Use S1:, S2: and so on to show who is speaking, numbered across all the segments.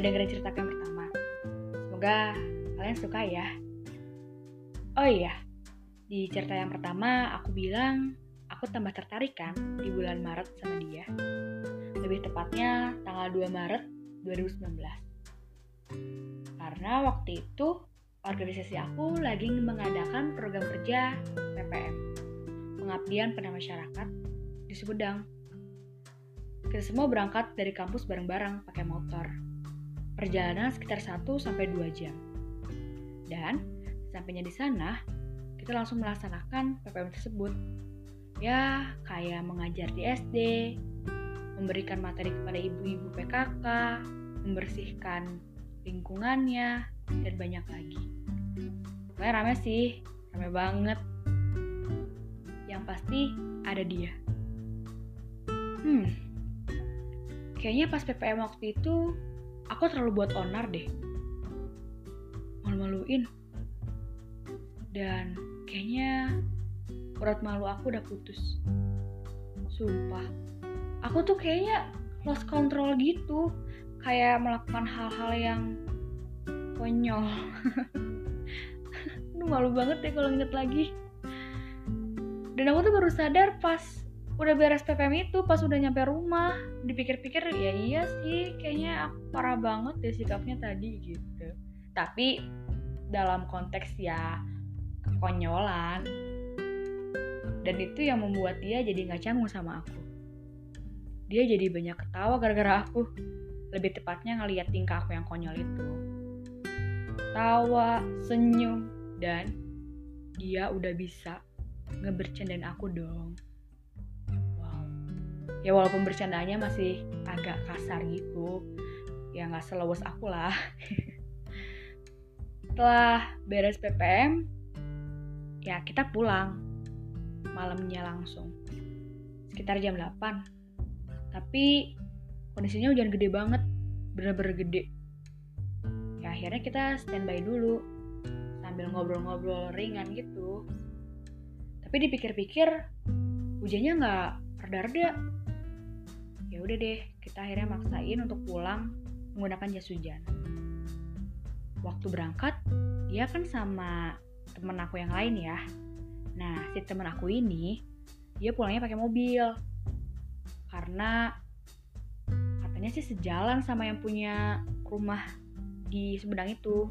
S1: dengerin cerita yang pertama. Semoga kalian suka ya. Oh iya, di cerita yang pertama aku bilang aku tambah tertarik kan di bulan Maret sama dia. Lebih tepatnya tanggal 2 Maret 2019. Karena waktu itu organisasi aku lagi mengadakan program kerja PPM, pengabdian pada masyarakat di Sumedang. Kita semua berangkat dari kampus bareng-bareng pakai motor. Perjalanan sekitar 1 sampai 2 jam. Dan sampainya di sana, kita langsung melaksanakan PPM tersebut. Ya, kayak mengajar di SD, memberikan materi kepada ibu-ibu PKK, membersihkan lingkungannya, dan banyak lagi. Pokoknya rame sih, rame banget. Yang pasti ada dia. Hmm, kayaknya pas PPM waktu itu, aku terlalu buat onar deh. Malu-maluin. Dan kayaknya urat malu aku udah putus. Sumpah. Aku tuh kayaknya lost control gitu. Kayak melakukan hal-hal yang konyol. Aduh malu banget deh kalau inget lagi. Dan aku tuh baru sadar pas udah beres PPM itu, pas udah nyampe rumah. Dipikir-pikir ya iya sih, kayaknya aku parah banget deh sikapnya tadi gitu. Tapi dalam konteks ya kekonyolan dan itu yang membuat dia jadi nggak canggung sama aku dia jadi banyak ketawa gara-gara aku lebih tepatnya ngeliat tingkah aku yang konyol itu tawa senyum dan dia udah bisa ngebercandain aku dong ya walaupun bercandanya masih agak kasar gitu. Ya nggak selewes aku lah. Setelah beres PPM ya kita pulang. Malamnya langsung. Sekitar jam 8 tapi kondisinya hujan gede banget. Bener-bener gede. Ya akhirnya kita standby dulu. Sambil ngobrol-ngobrol ringan gitu. Tapi dipikir-pikir hujannya nggak reda-reda ya udah deh kita akhirnya maksain untuk pulang menggunakan jas hujan. Waktu berangkat dia kan sama temen aku yang lain ya. Nah si temen aku ini dia pulangnya pakai mobil. Karena katanya sih sejalan sama yang punya rumah di Sumedang itu.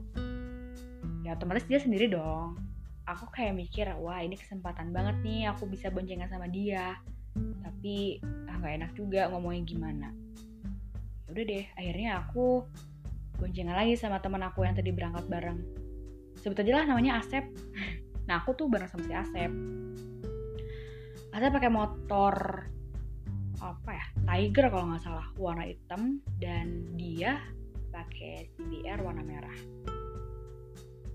S1: Ya otomatis dia sendiri dong. Aku kayak mikir wah ini kesempatan banget nih aku bisa boncengan sama dia. Tapi nggak enak juga ngomongnya gimana. Ya udah deh akhirnya aku boncengan lagi sama teman aku yang tadi berangkat bareng. Sebut aja lah namanya Asep. Nah aku tuh bareng sama si Asep. Asep pakai motor apa ya Tiger kalau nggak salah warna hitam. Dan dia pakai CBR warna merah.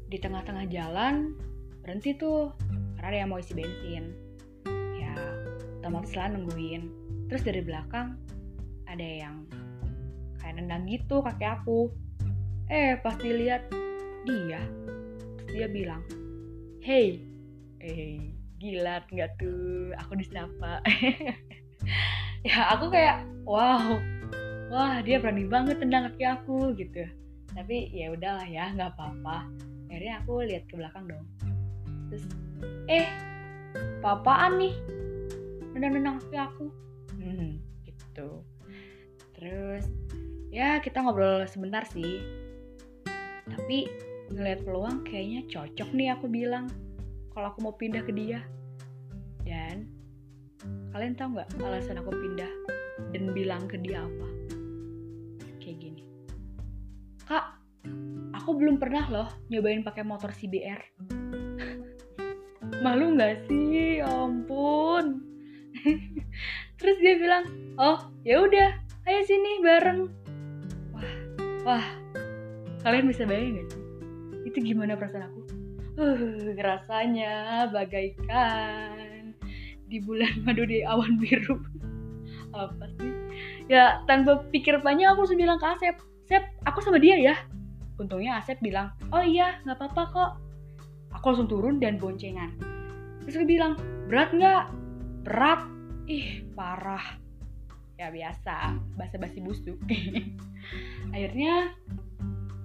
S1: Di tengah-tengah jalan berhenti tuh. Karena yang mau isi bensin. Ya otomatis lah nungguin terus dari belakang ada yang kayak nendang gitu kaki aku. Eh pas dilihat dia dia bilang hey eh gila nggak tuh aku disapa. Ya aku kayak wow wah dia berani banget tendang kaki aku gitu. Tapi ya udahlah ya nggak apa-apa. Akhirnya aku lihat ke belakang dong. Terus eh papaan nih? Nendang-nendang kaki aku hmm, gitu. Terus ya kita ngobrol sebentar sih. Tapi ngeliat peluang kayaknya cocok nih aku bilang kalau aku mau pindah ke dia. Dan kalian tahu nggak alasan aku pindah dan bilang ke dia apa? Kayak gini. Kak aku belum pernah loh nyobain pakai motor CBR malu nggak sih? Ya ampun terus dia bilang oh ya udah ayo sini bareng. Wah wah. Kalian bisa bayangin gak sih? Itu gimana perasaan aku? Uh, rasanya bagaikan di bulan madu di awan biru. Apa sih? Ya tanpa pikir panjang aku langsung bilang ke Asep Asep aku sama dia ya. Untungnya Asep bilang oh iya nggak apa-apa kok. Aku langsung turun dan boncengan. Terus dia bilang berat nggak? Berat ih parah. Ya biasa basa-basi busuk. Akhirnya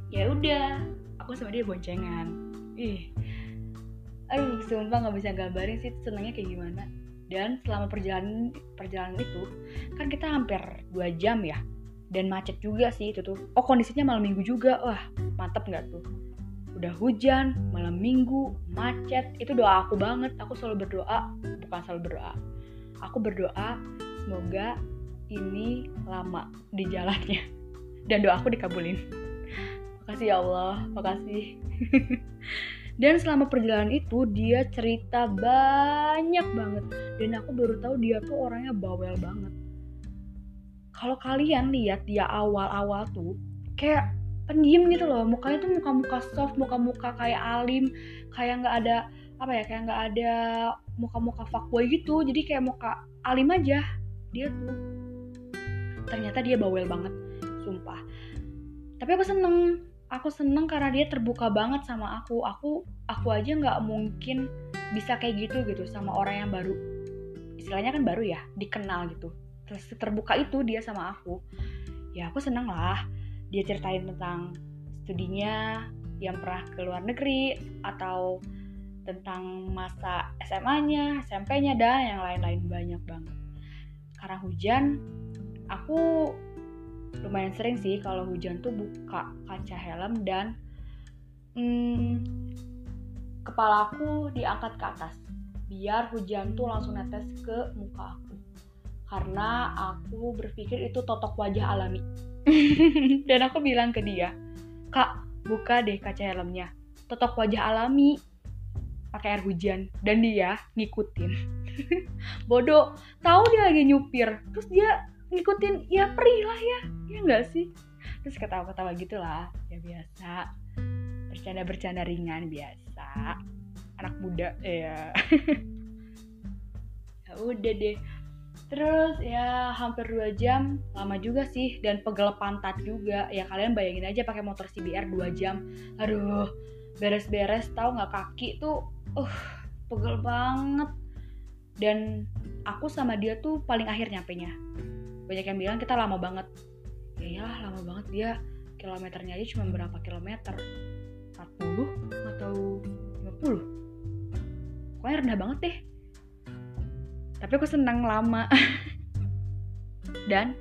S1: ya udah aku sama dia boncengan. Ih aduh sumpah nggak bisa gambarin sih senangnya kayak gimana. Dan selama perjalanan perjalanan itu kan kita hampir dua jam ya. Dan macet juga sih itu tuh. Oh kondisinya malam minggu juga. Wah mantap nggak tuh? Udah hujan malam minggu macet. Itu doa aku banget. Aku selalu berdoa bukan selalu berdoa aku berdoa semoga ini lama di jalannya. Dan doa aku dikabulin. Makasih ya Allah makasih. Dan selama perjalanan itu dia cerita banyak banget. Dan aku baru tahu dia tuh orangnya bawel banget. Kalau kalian lihat dia awal-awal tuh kayak pendiam gitu loh. Mukanya tuh muka-muka soft muka-muka kayak alim. Kayak nggak ada apa ya kayak nggak ada muka-muka fuckboy gitu. Jadi kayak muka alim aja dia tuh. Ternyata dia bawel banget sumpah. Tapi aku seneng aku seneng karena dia terbuka banget sama aku. Aku aku aja nggak mungkin bisa kayak gitu gitu sama orang yang baru. Istilahnya kan baru ya dikenal gitu. Terus terbuka itu dia sama aku. Ya aku seneng lah dia ceritain tentang studinya yang pernah ke luar negeri atau tentang masa SMA-nya, SMP-nya dan yang lain-lain. Banyak banget. Karena hujan, aku lumayan sering sih kalau hujan tuh buka kaca helm dan hmm, kepala aku diangkat ke atas. Biar hujan tuh langsung netes ke muka aku. Karena aku berpikir itu totok wajah alami. Dan aku bilang ke dia kak buka deh kaca helmnya. Totok wajah alami pakai air hujan. Dan dia ngikutin. Bodoh. Tahu dia lagi nyupir. Terus dia ngikutin ya perih lah ya. Ya enggak sih? Terus ketawa-ketawa gitulah. Ya biasa. Bercanda-bercanda ringan biasa. Anak muda ya ya udah deh. Terus ya hampir dua jam. Lama juga sih. Dan pegel pantat juga. Ya kalian bayangin aja pakai motor CBR dua jam. Aduh beres-beres. Tahu nggak kaki tuh uh pegel banget. Dan aku sama dia tuh paling akhir nyampe nya banyak yang bilang kita lama banget. Ya iyalah lama banget. Dia kilometernya aja cuma berapa kilometer? 40 atau 50 pokoknya rendah banget deh. Tapi aku senang lama. Dan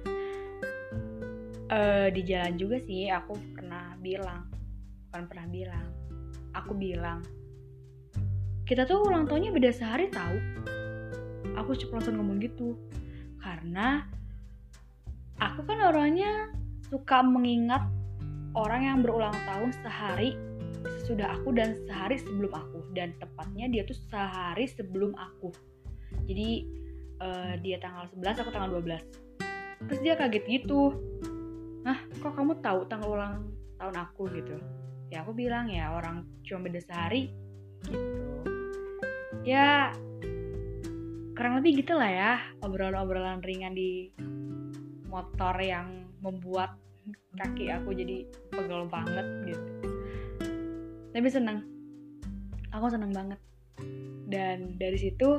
S1: uh, di jalan juga sih aku pernah bilang. Bukan pernah bilang. Aku bilang kita tuh ulang tahunnya beda sehari tahu aku ceplosan ngomong gitu. Karena aku kan orangnya suka mengingat orang yang berulang tahun sehari sudah aku dan sehari sebelum aku. Dan tepatnya dia tuh sehari sebelum aku. Jadi uh, dia tanggal 11 aku tanggal 12 terus dia kaget gitu. Nah kok kamu tahu tanggal ulang tahun aku? Gitu. Ya aku bilang ya orang cuma beda sehari. Gitu ya kurang lebih gitulah ya obrolan-obrolan ringan di motor yang membuat kaki aku jadi pegel banget gitu. Tapi senang aku senang banget. Dan dari situ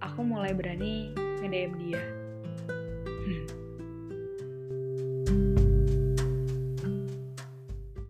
S1: aku mulai berani nge-DM dia. Hmm.